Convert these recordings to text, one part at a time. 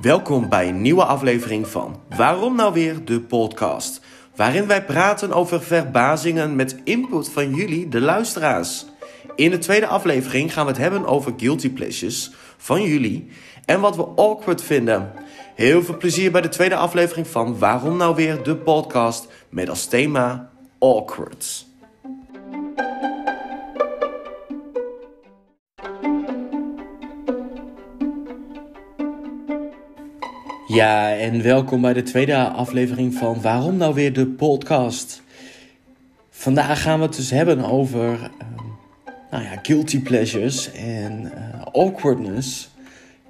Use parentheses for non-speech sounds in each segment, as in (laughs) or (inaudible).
Welkom bij een nieuwe aflevering van Waarom nou weer de podcast, waarin wij praten over verbazingen met input van jullie, de luisteraars. In de tweede aflevering gaan we het hebben over guilty pleasures van jullie en wat we awkward vinden. Heel veel plezier bij de tweede aflevering van Waarom nou weer de podcast met als thema awkward. Ja, en welkom bij de tweede aflevering van Waarom nou weer de podcast. Vandaag gaan we het dus hebben over ehm, nou ja, guilty pleasures en eh, awkwardness.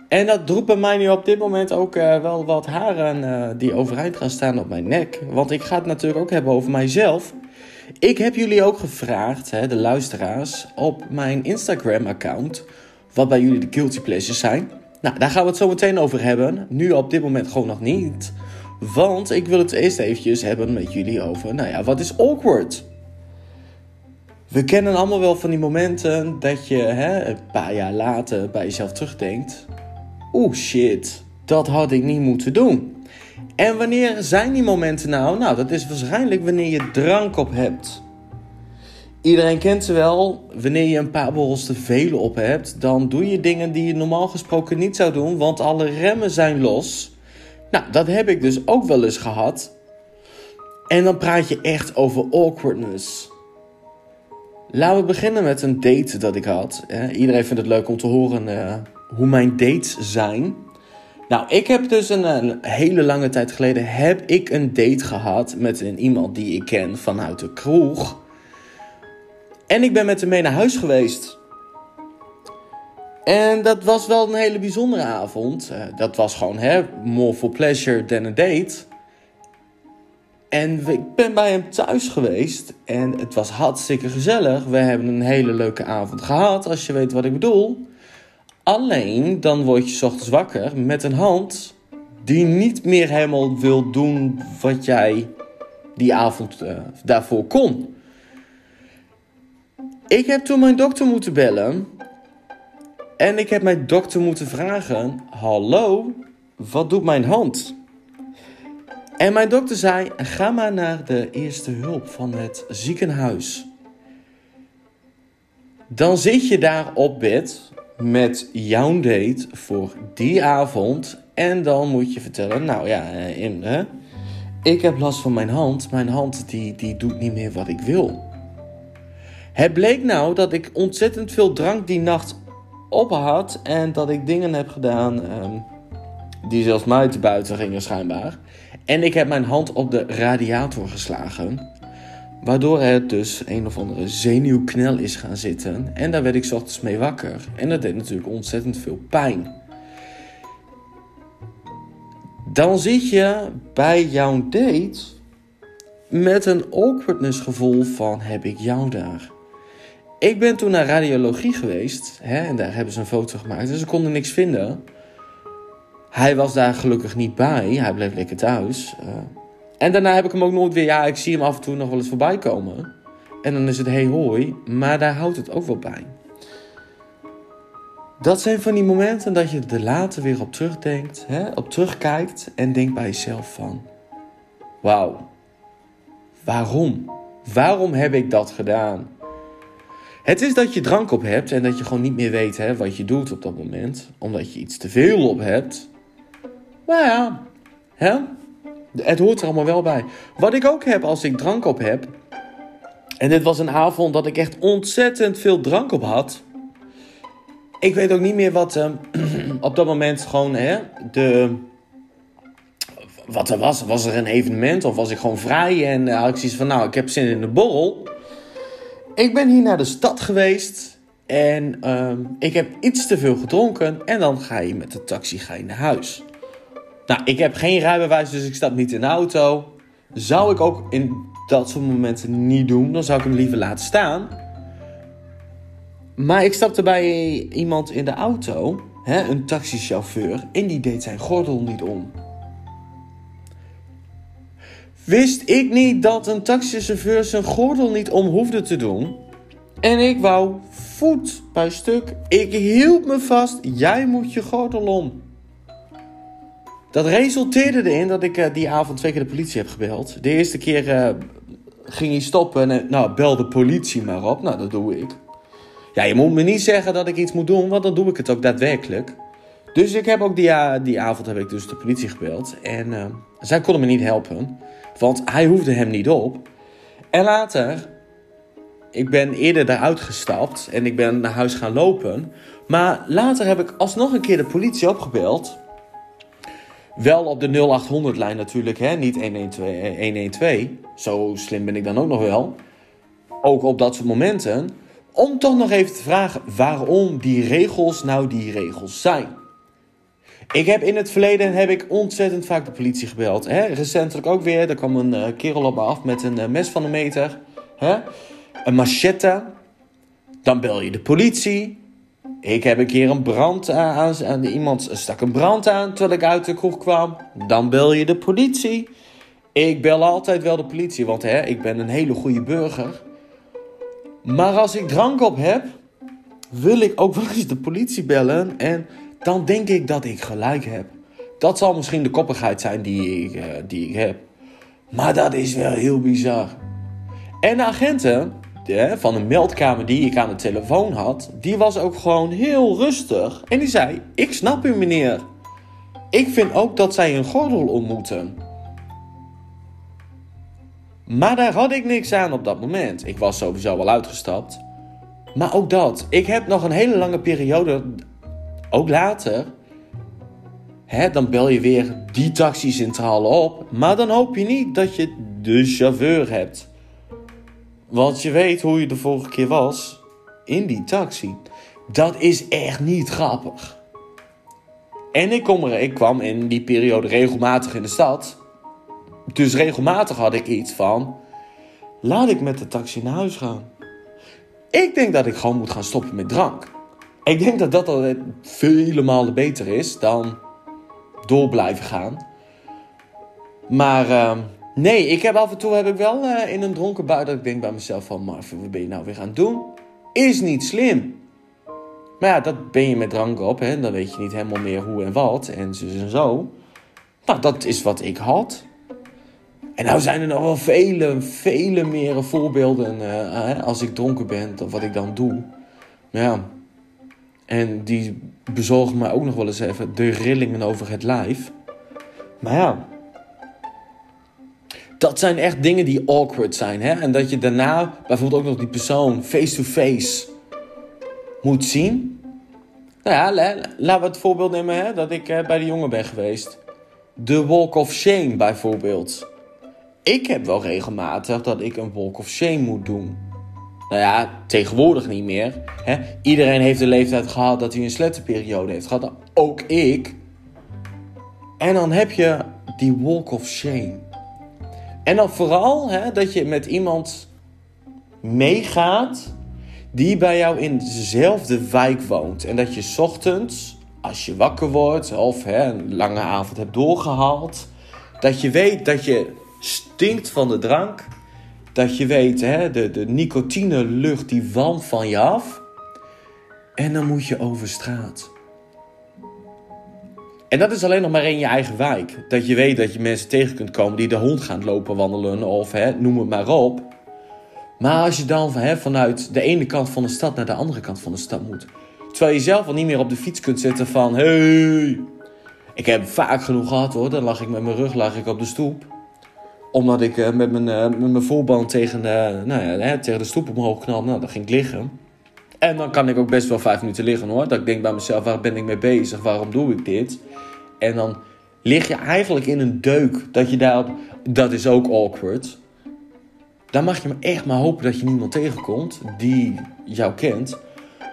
En dat roept bij mij nu op dit moment ook eh, wel wat haren eh, die overeind gaan staan op mijn nek. Want ik ga het natuurlijk ook hebben over mijzelf. Ik heb jullie ook gevraagd, hè, de luisteraars, op mijn Instagram-account, wat bij jullie de guilty pleasures zijn. Nou, daar gaan we het zo meteen over hebben. Nu op dit moment gewoon nog niet. Want ik wil het eerst eventjes hebben met jullie over, nou ja, wat is awkward? We kennen allemaal wel van die momenten dat je hè, een paar jaar later bij jezelf terugdenkt. Oeh shit, dat had ik niet moeten doen. En wanneer zijn die momenten nou? Nou, dat is waarschijnlijk wanneer je drank op hebt. Iedereen kent ze wel. Wanneer je een paar borrels te veel op hebt, dan doe je dingen die je normaal gesproken niet zou doen, want alle remmen zijn los. Nou, dat heb ik dus ook wel eens gehad. En dan praat je echt over awkwardness. Laten we beginnen met een date dat ik had. Iedereen vindt het leuk om te horen uh, hoe mijn dates zijn. Nou, ik heb dus een, een, hele lange tijd geleden heb ik een date gehad met een, iemand die ik ken vanuit de kroeg. En ik ben met hem mee naar huis geweest. En dat was wel een hele bijzondere avond. Uh, dat was gewoon, hè, more for pleasure than a date. En ik ben bij hem thuis geweest en het was hartstikke gezellig. We hebben een hele leuke avond gehad, als je weet wat ik bedoel. Alleen dan word je ochtends wakker met een hand die niet meer helemaal wil doen wat jij die avond uh, daarvoor kon. Ik heb toen mijn dokter moeten bellen. En ik heb mijn dokter moeten vragen: Hallo, wat doet mijn hand? En mijn dokter zei: Ga maar naar de eerste hulp van het ziekenhuis. Dan zit je daar op bed met jouw date voor die avond. En dan moet je vertellen: Nou ja, eh, in, hè, ik heb last van mijn hand. Mijn hand die, die doet niet meer wat ik wil. Het bleek nou dat ik ontzettend veel drank die nacht op had. En dat ik dingen heb gedaan um, die zelfs mij te buiten gingen schijnbaar. En ik heb mijn hand op de radiator geslagen. Waardoor het dus een of andere zenuwknel is gaan zitten. En daar werd ik ochtends mee wakker. En dat deed natuurlijk ontzettend veel pijn. Dan zit je bij jouw date met een awkwardness gevoel van heb ik jou daar? Ik ben toen naar radiologie geweest hè, en daar hebben ze een foto gemaakt. Dus ze konden niks vinden. Hij was daar gelukkig niet bij. Hij bleef lekker thuis. Uh, en daarna heb ik hem ook nooit weer... Ja, ik zie hem af en toe nog wel eens voorbij komen. En dan is het hey hoi. Maar daar houdt het ook wel bij. Dat zijn van die momenten dat je er later weer op terugdenkt. Hè, op terugkijkt en denkt bij jezelf van... Wauw. Waarom? Waarom heb ik dat gedaan? Het is dat je drank op hebt en dat je gewoon niet meer weet hè, wat je doet op dat moment. Omdat je iets te veel op hebt. Nou ja, hè? het hoort er allemaal wel bij. Wat ik ook heb als ik drank op heb. En dit was een avond dat ik echt ontzettend veel drank op had. Ik weet ook niet meer wat uh, (clears throat) op dat moment gewoon hè, de. Wat er was. Was er een evenement of was ik gewoon vrij? En had ik zoiets van: Nou, ik heb zin in de borrel. Ik ben hier naar de stad geweest. En um, ik heb iets te veel gedronken. En dan ga je met de taxi ga je naar huis. Nou, ik heb geen rijbewijs, dus ik stap niet in de auto. Zou ik ook in dat soort momenten niet doen. Dan zou ik hem liever laten staan. Maar ik stapte bij iemand in de auto, hè, een taxichauffeur, en die deed zijn gordel niet om. Wist ik niet dat een taxichauffeur zijn gordel niet om hoefde te doen? En ik wou voet bij stuk. Ik hield me vast. Jij moet je gordel om. Dat resulteerde erin dat ik eh, die avond twee keer de politie heb gebeld. De eerste keer eh, ging hij stoppen en nou, bel de politie maar op. Nou, dat doe ik. Ja, je moet me niet zeggen dat ik iets moet doen, want dan doe ik het ook daadwerkelijk. Dus ik heb ook die, die avond heb ik dus de politie gebeld. En zij konden me niet helpen, want hij hoefde hem niet op. En later, ik ben eerder daaruit gestapt en ik ben naar huis gaan lopen. Maar later heb ik alsnog een keer de politie opgebeld. Wel op de 0800-lijn natuurlijk, hè? niet 112, 112. Zo slim ben ik dan ook nog wel. Ook op dat soort momenten. Om toch nog even te vragen waarom die regels nou die regels zijn. Ik heb in het verleden heb ik ontzettend vaak de politie gebeld. Hè? Recentelijk ook weer. Er kwam een uh, kerel op me af met een uh, mes van een meter. Hè? Een machette. Dan bel je de politie. Ik heb een keer een brand aan, aan, iemand stak een brand aan terwijl ik uit de kroeg kwam. Dan bel je de politie. Ik bel altijd wel de politie, want hè, ik ben een hele goede burger. Maar als ik drank op heb, wil ik ook wel eens de politie bellen. En dan denk ik dat ik gelijk heb. Dat zal misschien de koppigheid zijn die ik, uh, die ik heb. Maar dat is wel heel bizar. En de agenten van een meldkamer die ik aan de telefoon had, die was ook gewoon heel rustig. En die zei: Ik snap u, meneer. Ik vind ook dat zij een gordel ontmoeten. Maar daar had ik niks aan op dat moment. Ik was sowieso al uitgestapt. Maar ook dat. Ik heb nog een hele lange periode, ook later. Hè, dan bel je weer die taxicentrale op. Maar dan hoop je niet dat je de chauffeur hebt. Want je weet hoe je de vorige keer was in die taxi. Dat is echt niet grappig. En ik, kom er, ik kwam in die periode regelmatig in de stad. Dus regelmatig had ik iets van: laat ik met de taxi naar huis gaan. Ik denk dat ik gewoon moet gaan stoppen met drank. Ik denk dat dat al vele malen beter is dan door blijven gaan. Maar uh, Nee, ik heb af en toe heb ik wel uh, in een dronken bui dat ik denk bij mezelf van... Marvin, wat ben je nou weer aan het doen? Is niet slim. Maar ja, dat ben je met drank op. Hè? Dan weet je niet helemaal meer hoe en wat. En zo en zo. Nou, dat is wat ik had. En nou zijn er nog wel vele, vele meer voorbeelden uh, als ik dronken ben, of wat ik dan doe. Maar ja, en die bezorgen mij ook nog wel eens even de rillingen over het lijf. Maar ja, dat zijn echt dingen die awkward zijn. Hè? En dat je daarna bijvoorbeeld ook nog die persoon face-to-face moet zien. Nou ja, laten we het voorbeeld nemen hè, dat ik eh, bij de jongen ben geweest. De walk of shame bijvoorbeeld. Ik heb wel regelmatig dat ik een walk of shame moet doen. Nou ja, tegenwoordig niet meer. Hè? Iedereen heeft de leeftijd gehad dat hij een slettenperiode heeft gehad. Ook ik. En dan heb je die walk of shame. En dan vooral hè, dat je met iemand meegaat die bij jou in dezelfde wijk woont. En dat je ochtends, als je wakker wordt of hè, een lange avond hebt doorgehaald, dat je weet dat je stinkt van de drank. Dat je weet, hè, de, de nicotine lucht die walmt van je af. En dan moet je over straat. En dat is alleen nog maar in je eigen wijk. Dat je weet dat je mensen tegen kunt komen die de hond gaan lopen wandelen of hè, noem het maar op. Maar als je dan hè, vanuit de ene kant van de stad naar de andere kant van de stad moet. Terwijl je zelf al niet meer op de fiets kunt zitten van... Hey. Ik heb vaak genoeg gehad hoor. Dan lag ik met mijn rug lag ik op de stoep. Omdat ik uh, met, mijn, uh, met mijn voorband tegen de, nou ja, hè, tegen de stoep omhoog knal. Nou, dan ging ik liggen. En dan kan ik ook best wel vijf minuten liggen hoor. Dat ik denk bij mezelf, waar ben ik mee bezig? Waarom doe ik dit? En dan lig je eigenlijk in een deuk. Dat je daar, dat is ook awkward. Dan mag je echt maar hopen dat je niemand tegenkomt die jou kent.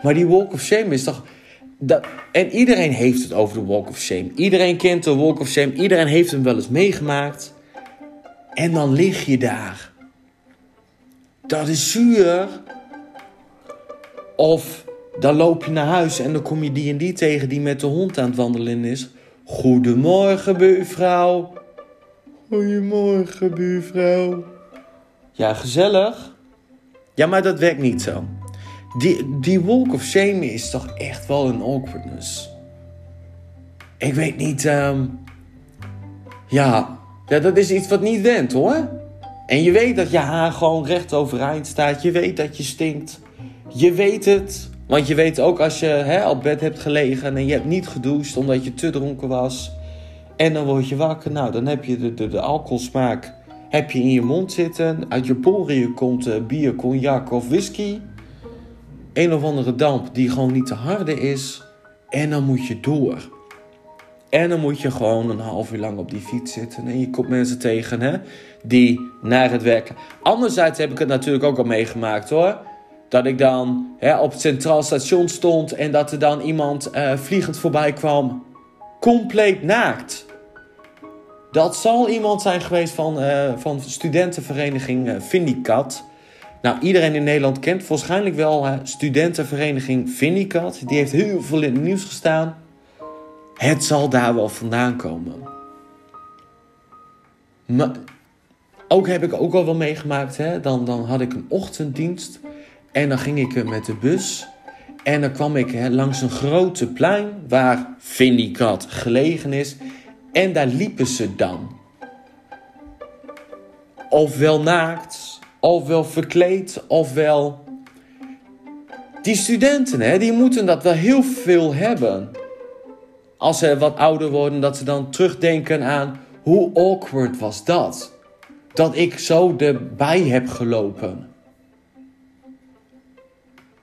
Maar die walk of shame is toch. Dat, en iedereen heeft het over de walk of shame. Iedereen kent de walk of shame. Iedereen heeft hem wel eens meegemaakt. En dan lig je daar. Dat is zuur. Of dan loop je naar huis en dan kom je die en die tegen die met de hond aan het wandelen is. Goedemorgen, buurvrouw. Goedemorgen, buurvrouw. Ja, gezellig. Ja, maar dat werkt niet zo. Die, die walk of shame is toch echt wel een awkwardness. Ik weet niet, um, Ja, ja, dat is iets wat niet went hoor. En je weet dat je haar gewoon recht overeind staat. Je weet dat je stinkt. Je weet het. Want je weet ook als je hè, op bed hebt gelegen en je hebt niet gedoucht omdat je te dronken was. En dan word je wakker. Nou, dan heb je de, de, de alcoholsmaak heb je in je mond zitten. Uit je poriën komt bier, cognac of whisky. Een of andere damp die gewoon niet te harde is. En dan moet je door. En dan moet je gewoon een half uur lang op die fiets zitten. En je komt mensen tegen hè, die naar het werk. Anderzijds heb ik het natuurlijk ook al meegemaakt hoor. Dat ik dan hè, op het centraal station stond en dat er dan iemand uh, vliegend voorbij kwam. Compleet naakt. Dat zal iemand zijn geweest van, uh, van studentenvereniging uh, Vindicat. Nou, iedereen in Nederland kent waarschijnlijk wel studentenvereniging Vindicat. Die heeft heel veel in het nieuws gestaan. Het zal daar wel vandaan komen. Maar ook heb ik ook al wel meegemaakt. Hè? Dan, dan had ik een ochtenddienst. En dan ging ik met de bus. En dan kwam ik hè, langs een grote plein waar Vindicat gelegen is. En daar liepen ze dan. Ofwel naakt, ofwel verkleed, ofwel. Die studenten, hè, die moeten dat wel heel veel hebben. Als ze wat ouder worden, dat ze dan terugdenken aan hoe awkward was dat. Dat ik zo erbij heb gelopen.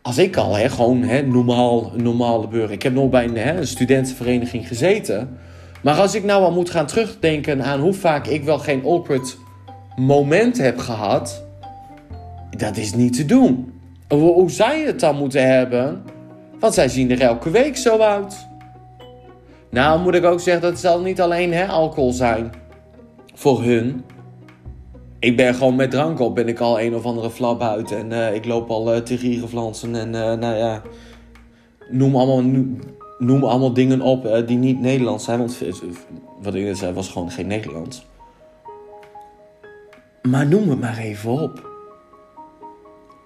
Als ik al, hè, gewoon hè, normaal, normale burger. Ik heb nog bij een, hè, een studentenvereniging gezeten. Maar als ik nou al moet gaan terugdenken aan hoe vaak ik wel geen awkward moment heb gehad. Dat is niet te doen. Hoe zij het dan moeten hebben. Want zij zien er elke week zo uit. Nou moet ik ook zeggen, dat zal niet alleen hè, alcohol zijn. Voor hun. Ik ben gewoon met drank op, ben ik al een of andere flap uit. En uh, ik loop al uh, te gierenflansen. En uh, nou ja, noem allemaal, noem allemaal dingen op die niet Nederlands zijn. Want wat ik net zei, was gewoon geen Nederlands. Maar noem het maar even op.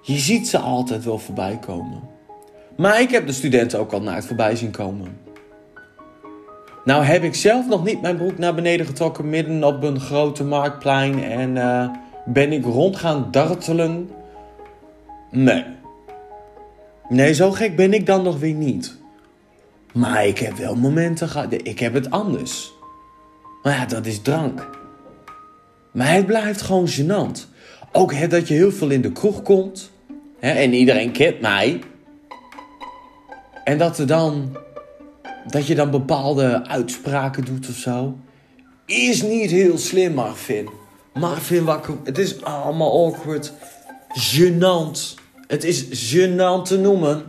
Je ziet ze altijd wel voorbij komen. Maar ik heb de studenten ook al naakt voorbij zien komen. Nou heb ik zelf nog niet mijn broek naar beneden getrokken midden op een grote marktplein en uh, ben ik rond gaan dartelen. Nee. Nee, zo gek ben ik dan nog weer niet. Maar ik heb wel momenten gehad. Ik heb het anders. Maar ja, dat is drank. Maar het blijft gewoon gênant. Ook hè, dat je heel veel in de kroeg komt. Hè, en iedereen kent mij. En dat er dan dat je dan bepaalde uitspraken doet of zo. Is niet heel slim, Marvin. Marvin, wakker. Het is allemaal awkward. Genant. Het is genant te noemen.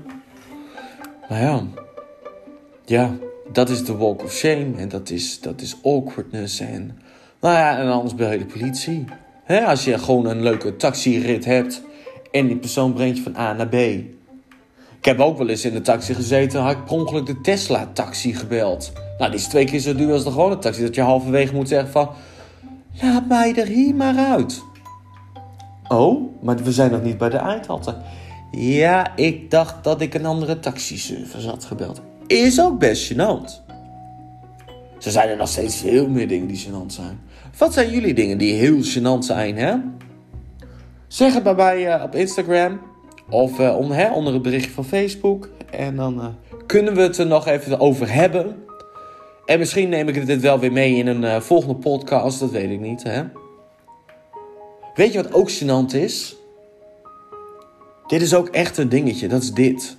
Maar ja. Ja, dat is de walk of shame. En dat is, dat is awkwardness. En, nou ja, en anders ben je de politie. Als je gewoon een leuke taxirit hebt. En die persoon brengt je van A naar B. Ik heb ook wel eens in de taxi gezeten, had ik per ongeluk de Tesla-taxi gebeld. Nou, die is twee keer zo duur als de gewone taxi. Dat je halverwege moet zeggen van, laat mij er hier maar uit. Oh, maar we zijn nog niet bij de eindhalte. Ja, ik dacht dat ik een andere taxiservice had gebeld. Is ook best gênant. Ze zijn er nog steeds veel meer dingen die gênant zijn. Wat zijn jullie dingen die heel gênant zijn, hè? Zeg het maar bij uh, op Instagram. Of om, hè, onder het berichtje van Facebook. En dan uh, kunnen we het er nog even over hebben. En misschien neem ik dit wel weer mee in een uh, volgende podcast. Dat weet ik niet. Hè? Weet je wat ook gênant is? Dit is ook echt een dingetje. Dat is dit.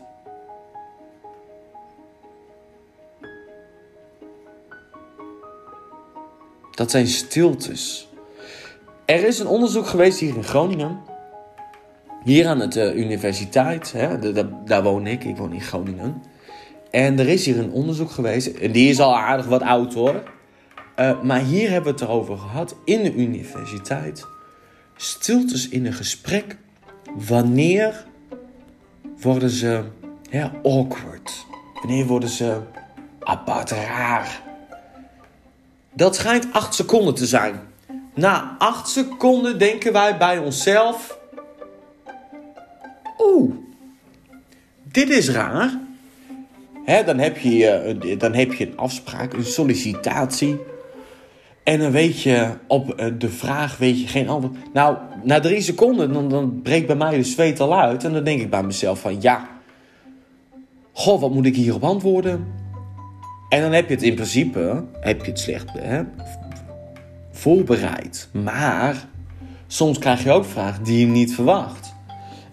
Dat zijn stiltes. Er is een onderzoek geweest hier in Groningen. Hier aan de uh, universiteit, hè, daar woon ik, ik woon in Groningen. En er is hier een onderzoek geweest, en die is al aardig wat oud hoor. Uh, maar hier hebben we het erover gehad in de universiteit. Stiltes in een gesprek. Wanneer worden ze ja, awkward? Wanneer worden ze apart raar? Dat schijnt acht seconden te zijn. Na acht seconden denken wij bij onszelf oeh, dit is raar. Dan, heb je, uh, dan heb je een afspraak, een sollicitatie. En dan weet je op eh, de vraag weet je geen antwoord. Nou, na drie seconden dan, dan breekt bij mij de zweet al uit. En dan denk ik bij mezelf van ja. Goh, wat moet ik hierop antwoorden? En dan heb je het in principe heb je het slecht hè, voorbereid. Maar soms krijg je ook vragen die je niet verwacht.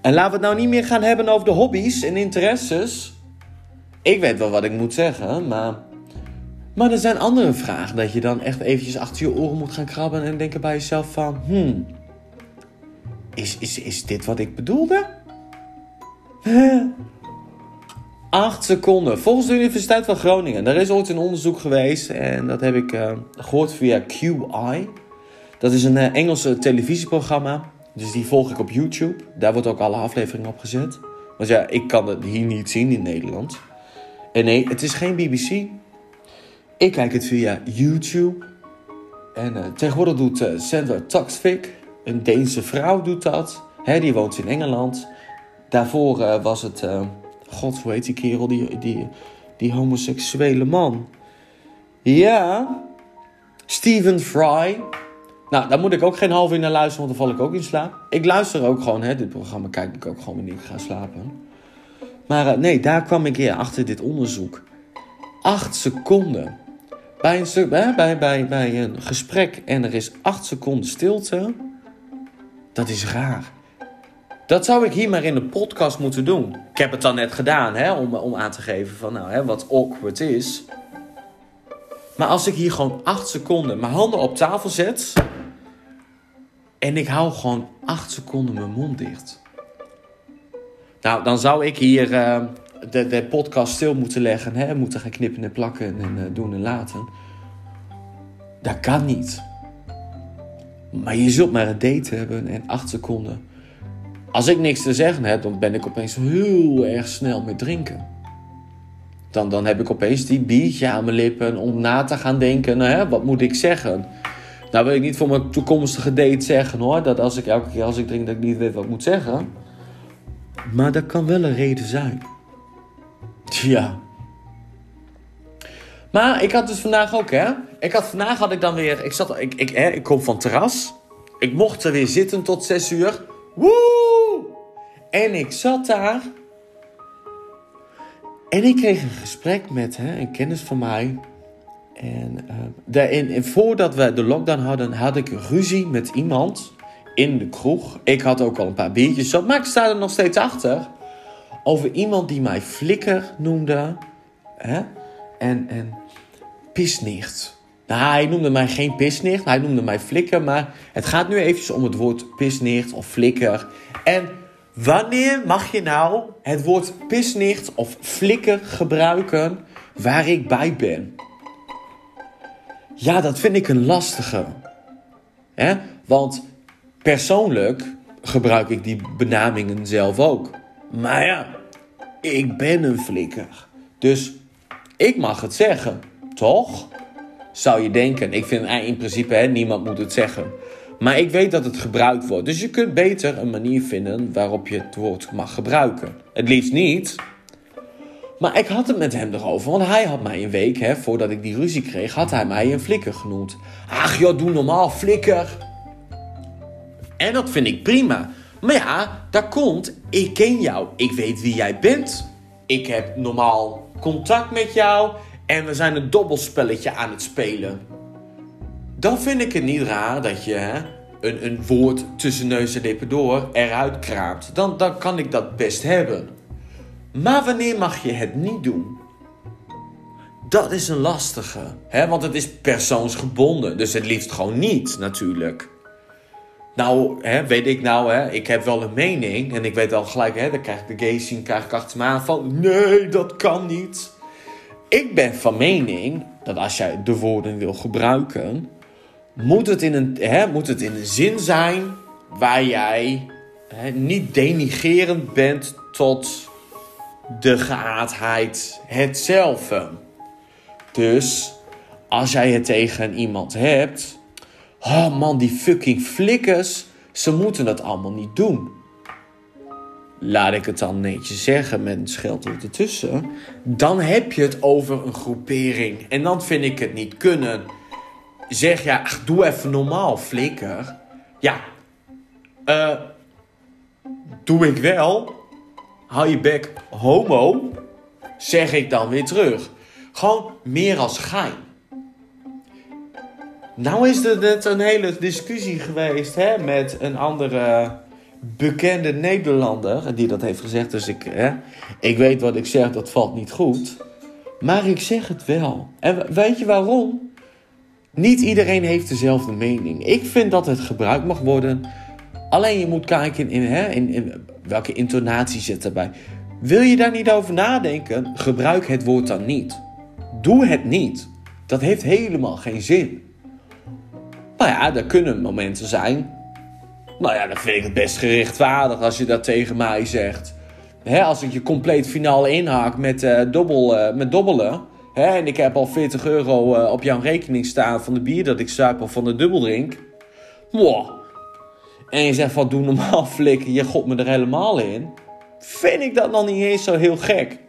En laten we het nou niet meer gaan hebben over de hobby's en interesses. Ik weet wel wat ik moet zeggen, maar maar er zijn andere vragen dat je dan echt eventjes achter je oren moet gaan krabben en denken bij jezelf van, hmm, is, is, is dit wat ik bedoelde? Acht seconden. Volgens de Universiteit van Groningen. Er is ooit een onderzoek geweest en dat heb ik uh, gehoord via QI. Dat is een uh, Engelse televisieprogramma. Dus die volg ik op YouTube. Daar wordt ook alle afleveringen op gezet. Want ja, ik kan het hier niet zien in Nederland. En nee, het is geen BBC. Ik kijk het via YouTube. En uh, tegenwoordig doet uh, Sandra Toxvik, een Deense vrouw, doet dat. Hè, die woont in Engeland. Daarvoor uh, was het, god, hoe heet die kerel, die, die, die homoseksuele man. Ja, Stephen Fry. Nou, daar moet ik ook geen half uur naar luisteren, want dan val ik ook in slaap. Ik luister ook gewoon, hè, dit programma kijk ik ook gewoon wanneer ik ga slapen. Maar nee, daar kwam ik weer achter dit onderzoek. Acht seconden bij een, bij, bij, bij een gesprek en er is acht seconden stilte, dat is raar. Dat zou ik hier maar in de podcast moeten doen. Ik heb het dan net gedaan, hè, om, om aan te geven van nou, hè, wat awkward is. Maar als ik hier gewoon acht seconden mijn handen op tafel zet. En ik hou gewoon acht seconden mijn mond dicht. Nou, dan zou ik hier. Uh, de, de podcast stil moeten leggen. Hè? Moeten gaan knippen en plakken en uh, doen en laten. Dat kan niet. Maar je zult maar een date hebben en acht seconden. Als ik niks te zeggen heb, dan ben ik opeens heel erg snel met drinken. Dan, dan heb ik opeens die biertje aan mijn lippen om na te gaan denken, hè, wat moet ik zeggen? Nou wil ik niet voor mijn toekomstige date zeggen hoor, dat als ik elke keer als ik drink dat ik niet weet wat ik moet zeggen. Maar dat kan wel een reden zijn. Ja. Maar ik had dus vandaag ook, hè. Ik had vandaag had ik dan weer. Ik, zat, ik, ik, hè, ik kom van terras. Ik mocht er weer zitten tot 6 uur. Woe! En ik zat daar. En ik kreeg een gesprek met hè, een kennis van mij. En, uh, daarin, en voordat we de lockdown hadden, had ik ruzie met iemand in de kroeg. Ik had ook al een paar biertjes op, maar ik sta er nog steeds achter over iemand die mij flikker noemde. Hè? En, en pisnicht. Nou, hij noemde mij geen pisnicht, hij noemde mij flikker. Maar het gaat nu eventjes om het woord pisnicht of flikker. En wanneer mag je nou het woord pisnicht of flikker gebruiken waar ik bij ben? Ja, dat vind ik een lastige. hè? Want persoonlijk gebruik ik die benamingen zelf ook. Maar ja, ik ben een flikker. Dus ik mag het zeggen, toch? Zou je denken. Ik vind in principe, niemand moet het zeggen. Maar ik weet dat het gebruikt wordt. Dus je kunt beter een manier vinden waarop je het woord mag gebruiken. Het liefst niet. Maar ik had het met hem erover. Want hij had mij een week, hè, voordat ik die ruzie kreeg, had hij mij een flikker genoemd. Ach joh, doe normaal, flikker. En dat vind ik prima. Maar ja, dat komt. Ik ken jou. Ik weet wie jij bent. Ik heb normaal contact met jou. En we zijn een dobbelspelletje aan het spelen. Dan vind ik het niet raar dat je een, een woord tussen neus en lippen door eruit kraamt. Dan, dan kan ik dat best hebben. Maar wanneer mag je het niet doen? Dat is een lastige. Hè? Want het is persoonsgebonden. Dus het liefst gewoon niet, natuurlijk. Nou, hè, weet ik nou, hè, ik heb wel een mening. En ik weet al gelijk, hè, dan krijg ik de gay scene krijg ik achter me aan van... Nee, dat kan niet. Ik ben van mening dat als jij de woorden wil gebruiken... Moet het in een, hè, moet het in een zin zijn waar jij niet denigerend bent tot de geaardheid hetzelfde. Dus als jij het tegen iemand hebt Oh man, die fucking flikkers. Ze moeten dat allemaal niet doen. Laat ik het dan netjes zeggen met een ertussen. Dan heb je het over een groepering. En dan vind ik het niet kunnen. zeg ja, ach, doe even normaal, flikker. Ja, eh, doe ik wel. Hou je bek, homo. Zeg ik dan weer terug. Gewoon meer als gein. Nou is er net een hele discussie geweest hè, met een andere bekende Nederlander die dat heeft gezegd. Dus ik, hè, ik weet wat ik zeg, dat valt niet goed. Maar ik zeg het wel. En weet je waarom? Niet iedereen heeft dezelfde mening. Ik vind dat het gebruikt mag worden. Alleen je moet kijken in, hè, in, in welke intonatie zit erbij. Wil je daar niet over nadenken? Gebruik het woord dan niet. Doe het niet. Dat heeft helemaal geen zin. Nou ja, er kunnen momenten zijn. Nou ja, dan vind ik het best gerechtvaardig als je dat tegen mij zegt. Hè, als ik je compleet finaal inhaak met, uh, dobbel, uh, met dobbelen. Hè, en ik heb al 40 euro uh, op jouw rekening staan van de bier dat ik zuip of van de dubbeldrink. Wow. En je zegt van doe normaal (laughs) flikken, je god me er helemaal in. Vind ik dat nog niet eens zo heel gek.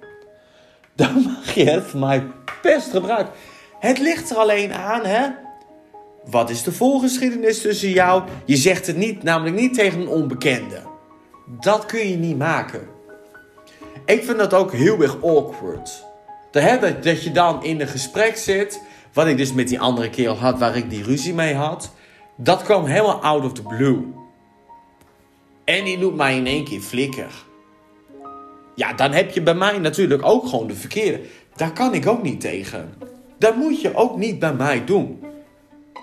Dan mag je het voor mij best gebruiken. Het ligt er alleen aan, hè. Wat is de voorgeschiedenis tussen jou? Je zegt het niet, namelijk niet tegen een onbekende. Dat kun je niet maken. Ik vind dat ook heel erg awkward. Dat, dat je dan in een gesprek zit, wat ik dus met die andere kerel had, waar ik die ruzie mee had. Dat kwam helemaal out of the blue. En die noemt mij in één keer flikker. Ja, dan heb je bij mij natuurlijk ook gewoon de verkeerde. Daar kan ik ook niet tegen. Dat moet je ook niet bij mij doen.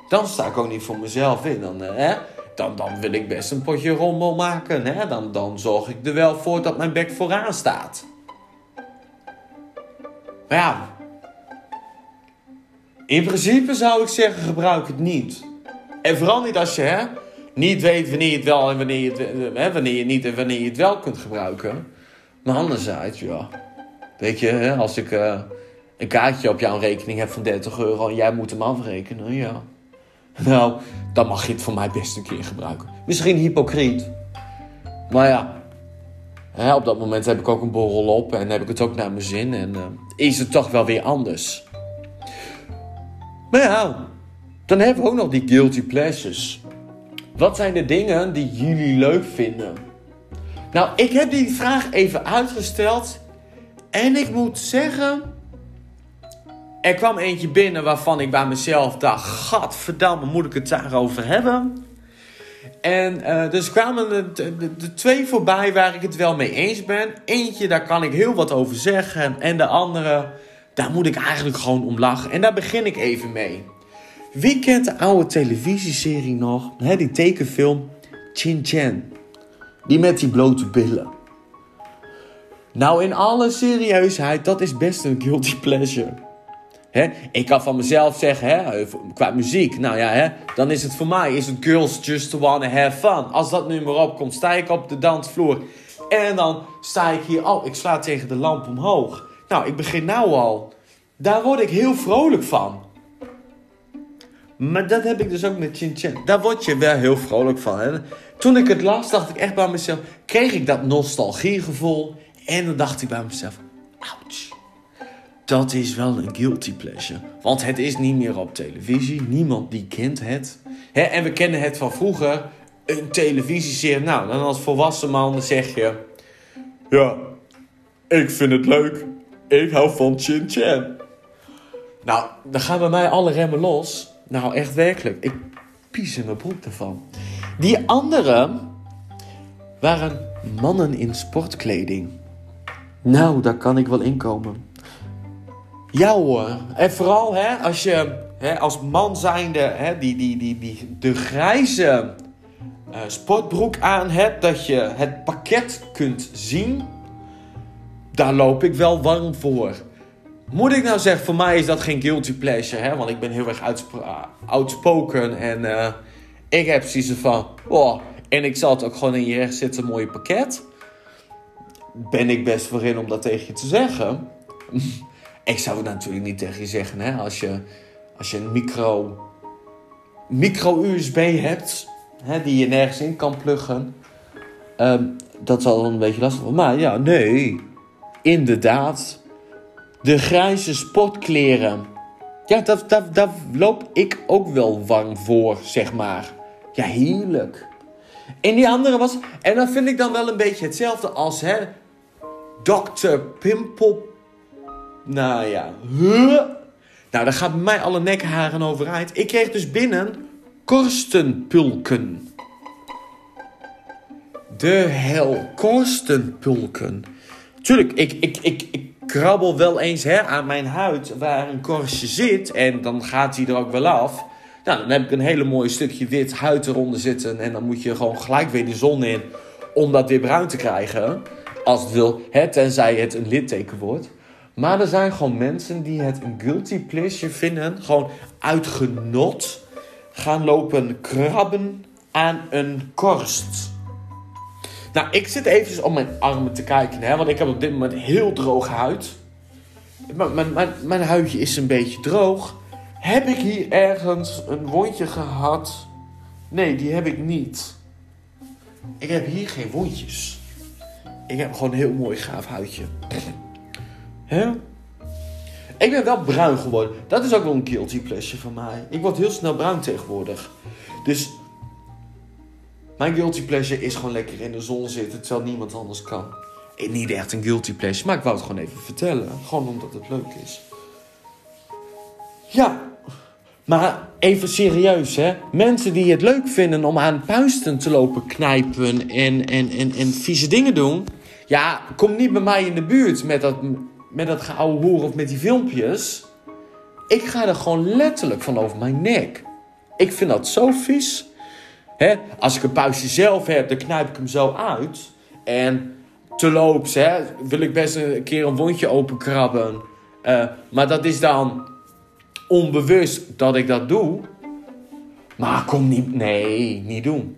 Dan sta ik ook niet voor mezelf in. Dan, eh, hè? Dan, dan wil ik best een potje rommel maken. Hè? Dan, dan zorg ik er wel voor dat mijn bek vooraan staat. Maar ja, in principe zou ik zeggen, gebruik het niet. En vooral niet als je hè, niet weet wanneer je het wel en wanneer je het, niet en wanneer je het wel kunt gebruiken. Maar anderzijds, ja. Weet je, hè, als ik uh, een kaartje op jouw rekening heb van 30 euro en jij moet hem afrekenen, ja. Nou, dan mag je het voor mij best een keer gebruiken. Misschien hypocriet. Maar ja, hè, op dat moment heb ik ook een borrel op en heb ik het ook naar mijn zin. En uh, is het toch wel weer anders. Maar ja, dan hebben we ook nog die guilty pleasures. Wat zijn de dingen die jullie leuk vinden? Nou, ik heb die vraag even uitgesteld. En ik moet zeggen. Er kwam eentje binnen waarvan ik bij mezelf dacht: Gadverdamme, moet ik het daarover hebben? En uh, dus kwamen de, de, de, twee voorbij waar ik het wel mee eens ben. Eentje, daar kan ik heel wat over zeggen. En de andere, daar moet ik eigenlijk gewoon om lachen. En daar begin ik even mee. Wie kent de oude televisieserie nog? Die tekenfilm Chin Chan. Die met die blote billen. Nou, in alle serieusheid, dat is best een guilty pleasure. Ik kan van mezelf zeggen, hè, qua muziek, nou ja, hè, dan is het voor mij is het Girls Just Wanna Have Fun. Als dat nummer opkomt, sta ik op de dansvloer. En dan sta ik hier, oh, ik sla tegen de lamp omhoog. Nou, ik begin nou al. Daar word ik heel vrolijk van. Maar dat heb ik dus ook met Chin Chin. Daar word je wel heel vrolijk van. Hè? Toen ik het las, dacht ik echt bij mezelf... kreeg ik dat nostalgiegevoel. En dan dacht ik bij mezelf... ouch. Dat is wel een guilty pleasure. Want het is niet meer op televisie. Niemand die kent het. Hè? En we kennen het van vroeger. Een televisieserie. Nou, dan als volwassen man zeg je... Ja, ik vind het leuk. Ik hou van Chin Chan. Nou, dan gaan bij mij alle remmen los. Nou, echt werkelijk. Ik pies in mijn broek ervan. Die anderen waren mannen in sportkleding. Nou, daar kan ik wel inkomen. Ja hoor. En vooral hè, als je hè, als man zijnde hè, die, die, die, die, de grijze uh, sportbroek aan hebt, dat je het pakket kunt zien. Daar loop ik wel warm voor. Moet ik nou zeggen, voor mij is dat geen guilty pleasure, hè? Want ik ben heel erg outspoken en uh, ik heb zoiets van, oh, en ik zal het ook gewoon in je recht zitten, mooie pakket. Ben ik best voor in om dat tegen je te zeggen? (laughs) ik zou het natuurlijk niet tegen je zeggen, hè? Als je, als je een micro, micro USB hebt, hè, die je nergens in kan pluggen. Um, dat zal dan een beetje lastig worden. Maar ja, nee, inderdaad de grijze sportkleren. Ja, daar, daar, daar loop ik ook wel warm voor, zeg maar. Ja, heerlijk. En die andere was... En dan vind ik dan wel een beetje hetzelfde als, hè... Dr. Pimpel... Nou ja. Huh? Nou, daar gaat mij alle nekharen overeind. Ik kreeg dus binnen korstenpulken. De hel, korstenpulken. Tuurlijk, ik, ik, ik krabbel wel eens hè, aan mijn huid waar een korstje zit. En dan gaat hij er ook wel af. Nou, dan heb ik een hele mooi stukje wit huid eronder zitten. En dan moet je gewoon gelijk weer de zon in om dat weer bruin te krijgen. Als het wil, hè, tenzij het een litteken wordt. Maar er zijn gewoon mensen die het een guilty pleasure vinden. Gewoon uit genot gaan lopen krabben aan een korst. Nou, ik zit even op mijn armen te kijken, hè, want ik heb op dit moment heel droge huid. Mijn, mijn, mijn huidje is een beetje droog. Heb ik hier ergens een wondje gehad? Nee, die heb ik niet. Ik heb hier geen wondjes. Ik heb gewoon een heel mooi gaaf huidje. Hè? Ik ben wel bruin geworden. Dat is ook wel een guilty pleasure van mij. Ik word heel snel bruin tegenwoordig. Dus mijn guilty pleasure is gewoon lekker in de zon zitten terwijl niemand anders kan. Niet echt een guilty pleasure, maar ik wou het gewoon even vertellen. Gewoon omdat het leuk is. Ja, maar even serieus hè. Mensen die het leuk vinden om aan puisten te lopen knijpen en, en, en, en vieze dingen doen. Ja, kom niet bij mij in de buurt met dat, met dat geouwe hoer of met die filmpjes. Ik ga er gewoon letterlijk van over mijn nek. Ik vind dat zo vies. Als ik een puistje zelf heb, dan knijp ik hem zo uit. En te loops, wil ik best een keer een wondje openkrabben. Uh, maar dat is dan onbewust dat ik dat doe. Maar kom niet, nee, niet doen.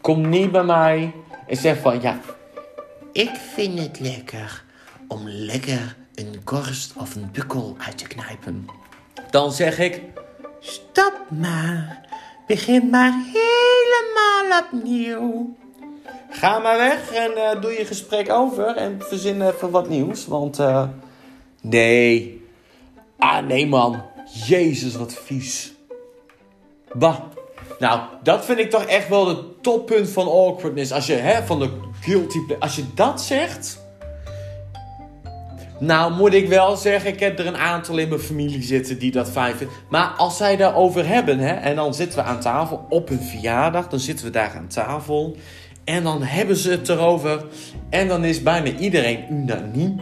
Kom niet bij mij en zeg van, ja, ik vind het lekker om lekker een korst of een bukkel uit te knijpen. Dan zeg ik, stop maar. Begin maar helemaal opnieuw. Ga maar weg en uh, doe je gesprek over en verzin even wat nieuws. Want uh, nee. Ah nee man. Jezus wat vies. Bah. Nou, dat vind ik toch echt wel het toppunt van awkwardness. Als je, hè, van de guilty Als je dat zegt... Nou, moet ik wel zeggen, ik heb er een aantal in mijn familie zitten die dat fijn vinden. Maar als zij daarover hebben, hè, en dan zitten we aan tafel op een verjaardag, dan zitten we daar aan tafel. En dan hebben ze het erover. En dan is bijna iedereen unaniem.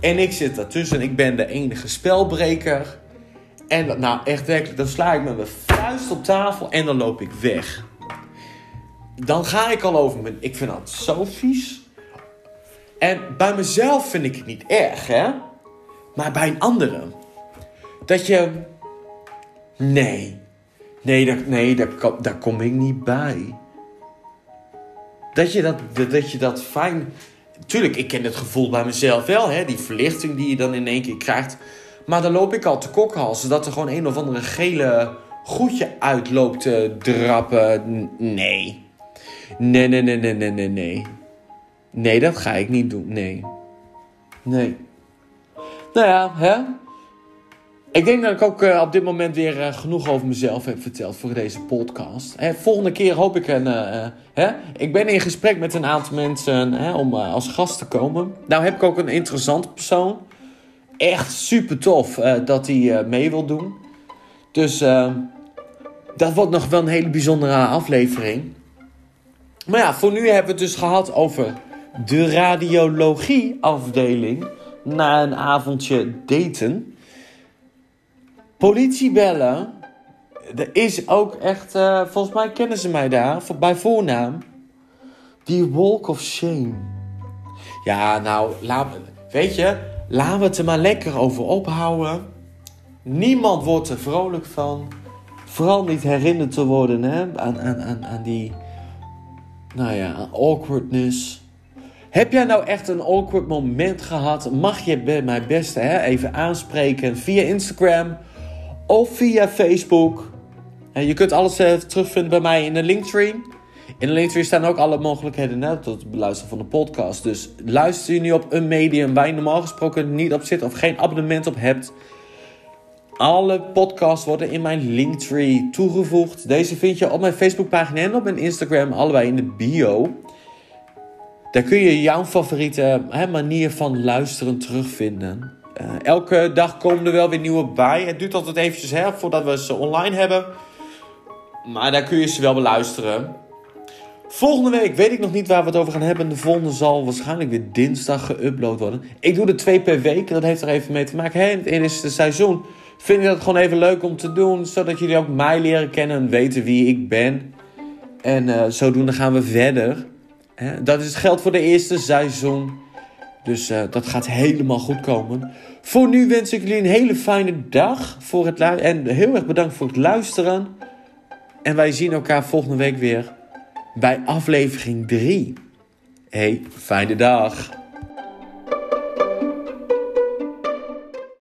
En ik zit daartussen, ik ben de enige spelbreker. En nou, echt werkelijk, dan sla ik met mijn vuist op tafel en dan loop ik weg. Dan ga ik al over mijn. Ik vind dat zo vies. En bij mezelf vind ik het niet erg, hè? Maar bij een andere. Dat je. Nee. Nee, daar, nee daar, daar kom ik niet bij. Dat je dat, dat je dat fijn. Tuurlijk, ik ken het gevoel bij mezelf wel, hè? Die verlichting die je dan in één keer krijgt. Maar dan loop ik al te kokhalzen dat er gewoon een of andere gele goedje uitloopt te drappen. Nee, nee, nee, nee, nee, nee, nee. Nee, dat ga ik niet doen. Nee. Nee. Nou ja, hè? Ik denk dat ik ook uh, op dit moment weer uh, genoeg over mezelf heb verteld voor deze podcast. Hè, volgende keer hoop ik een. Uh, hè? Ik ben in gesprek met een aantal mensen hè, om als gast te komen. Nou heb ik ook een interessante persoon. Echt super tof dat hij mee wil doen. Dus dat wordt nog wel een hele bijzondere aflevering. Maar ja, voor nu hebben we het dus gehad over de radiologie-afdeling na een avondje daten. Politie bellen. Er is ook echt, uh, volgens mij kennen ze mij daar, bij voornaam. Die walk of shame. Ja, nou, laat, weet je, laten we het er maar lekker over ophouden. Niemand wordt er vrolijk van. Vooral niet herinnerd te worden hè, aan, aan, aan, aan die, nou ja, awkwardness. Heb jij nou echt een awkward moment gehad? Mag je bij mij best hè, even aanspreken via Instagram of via Facebook. Je kunt alles uh, terugvinden bij mij in de Linktree. In de Linktree staan ook alle mogelijkheden tot het beluisteren van de podcast. Dus luister je nu op een medium waar je normaal gesproken niet op zit of geen abonnement op hebt. Alle podcasts worden in mijn Linktree toegevoegd. Deze vind je op mijn Facebookpagina en op mijn Instagram, allebei in de bio. Daar kun je jouw favoriete hè, manier van luisteren terugvinden. Uh, elke dag komen er wel weer nieuwe bij. Het duurt altijd eventjes hè, voordat we ze online hebben. Maar daar kun je ze wel beluisteren. Volgende week weet ik nog niet waar we het over gaan hebben. De volgende zal waarschijnlijk weer dinsdag geüpload worden. Ik doe er twee per week. Dat heeft er even mee te maken. In het eerste seizoen vind ik dat gewoon even leuk om te doen. Zodat jullie ook mij leren kennen en weten wie ik ben. En uh, zodoende gaan we verder. Dat is geld voor de eerste seizoen. Dus uh, dat gaat helemaal goed komen. Voor nu wens ik jullie een hele fijne dag. Voor het en heel erg bedankt voor het luisteren. En wij zien elkaar volgende week weer bij aflevering 3. Hey, fijne dag.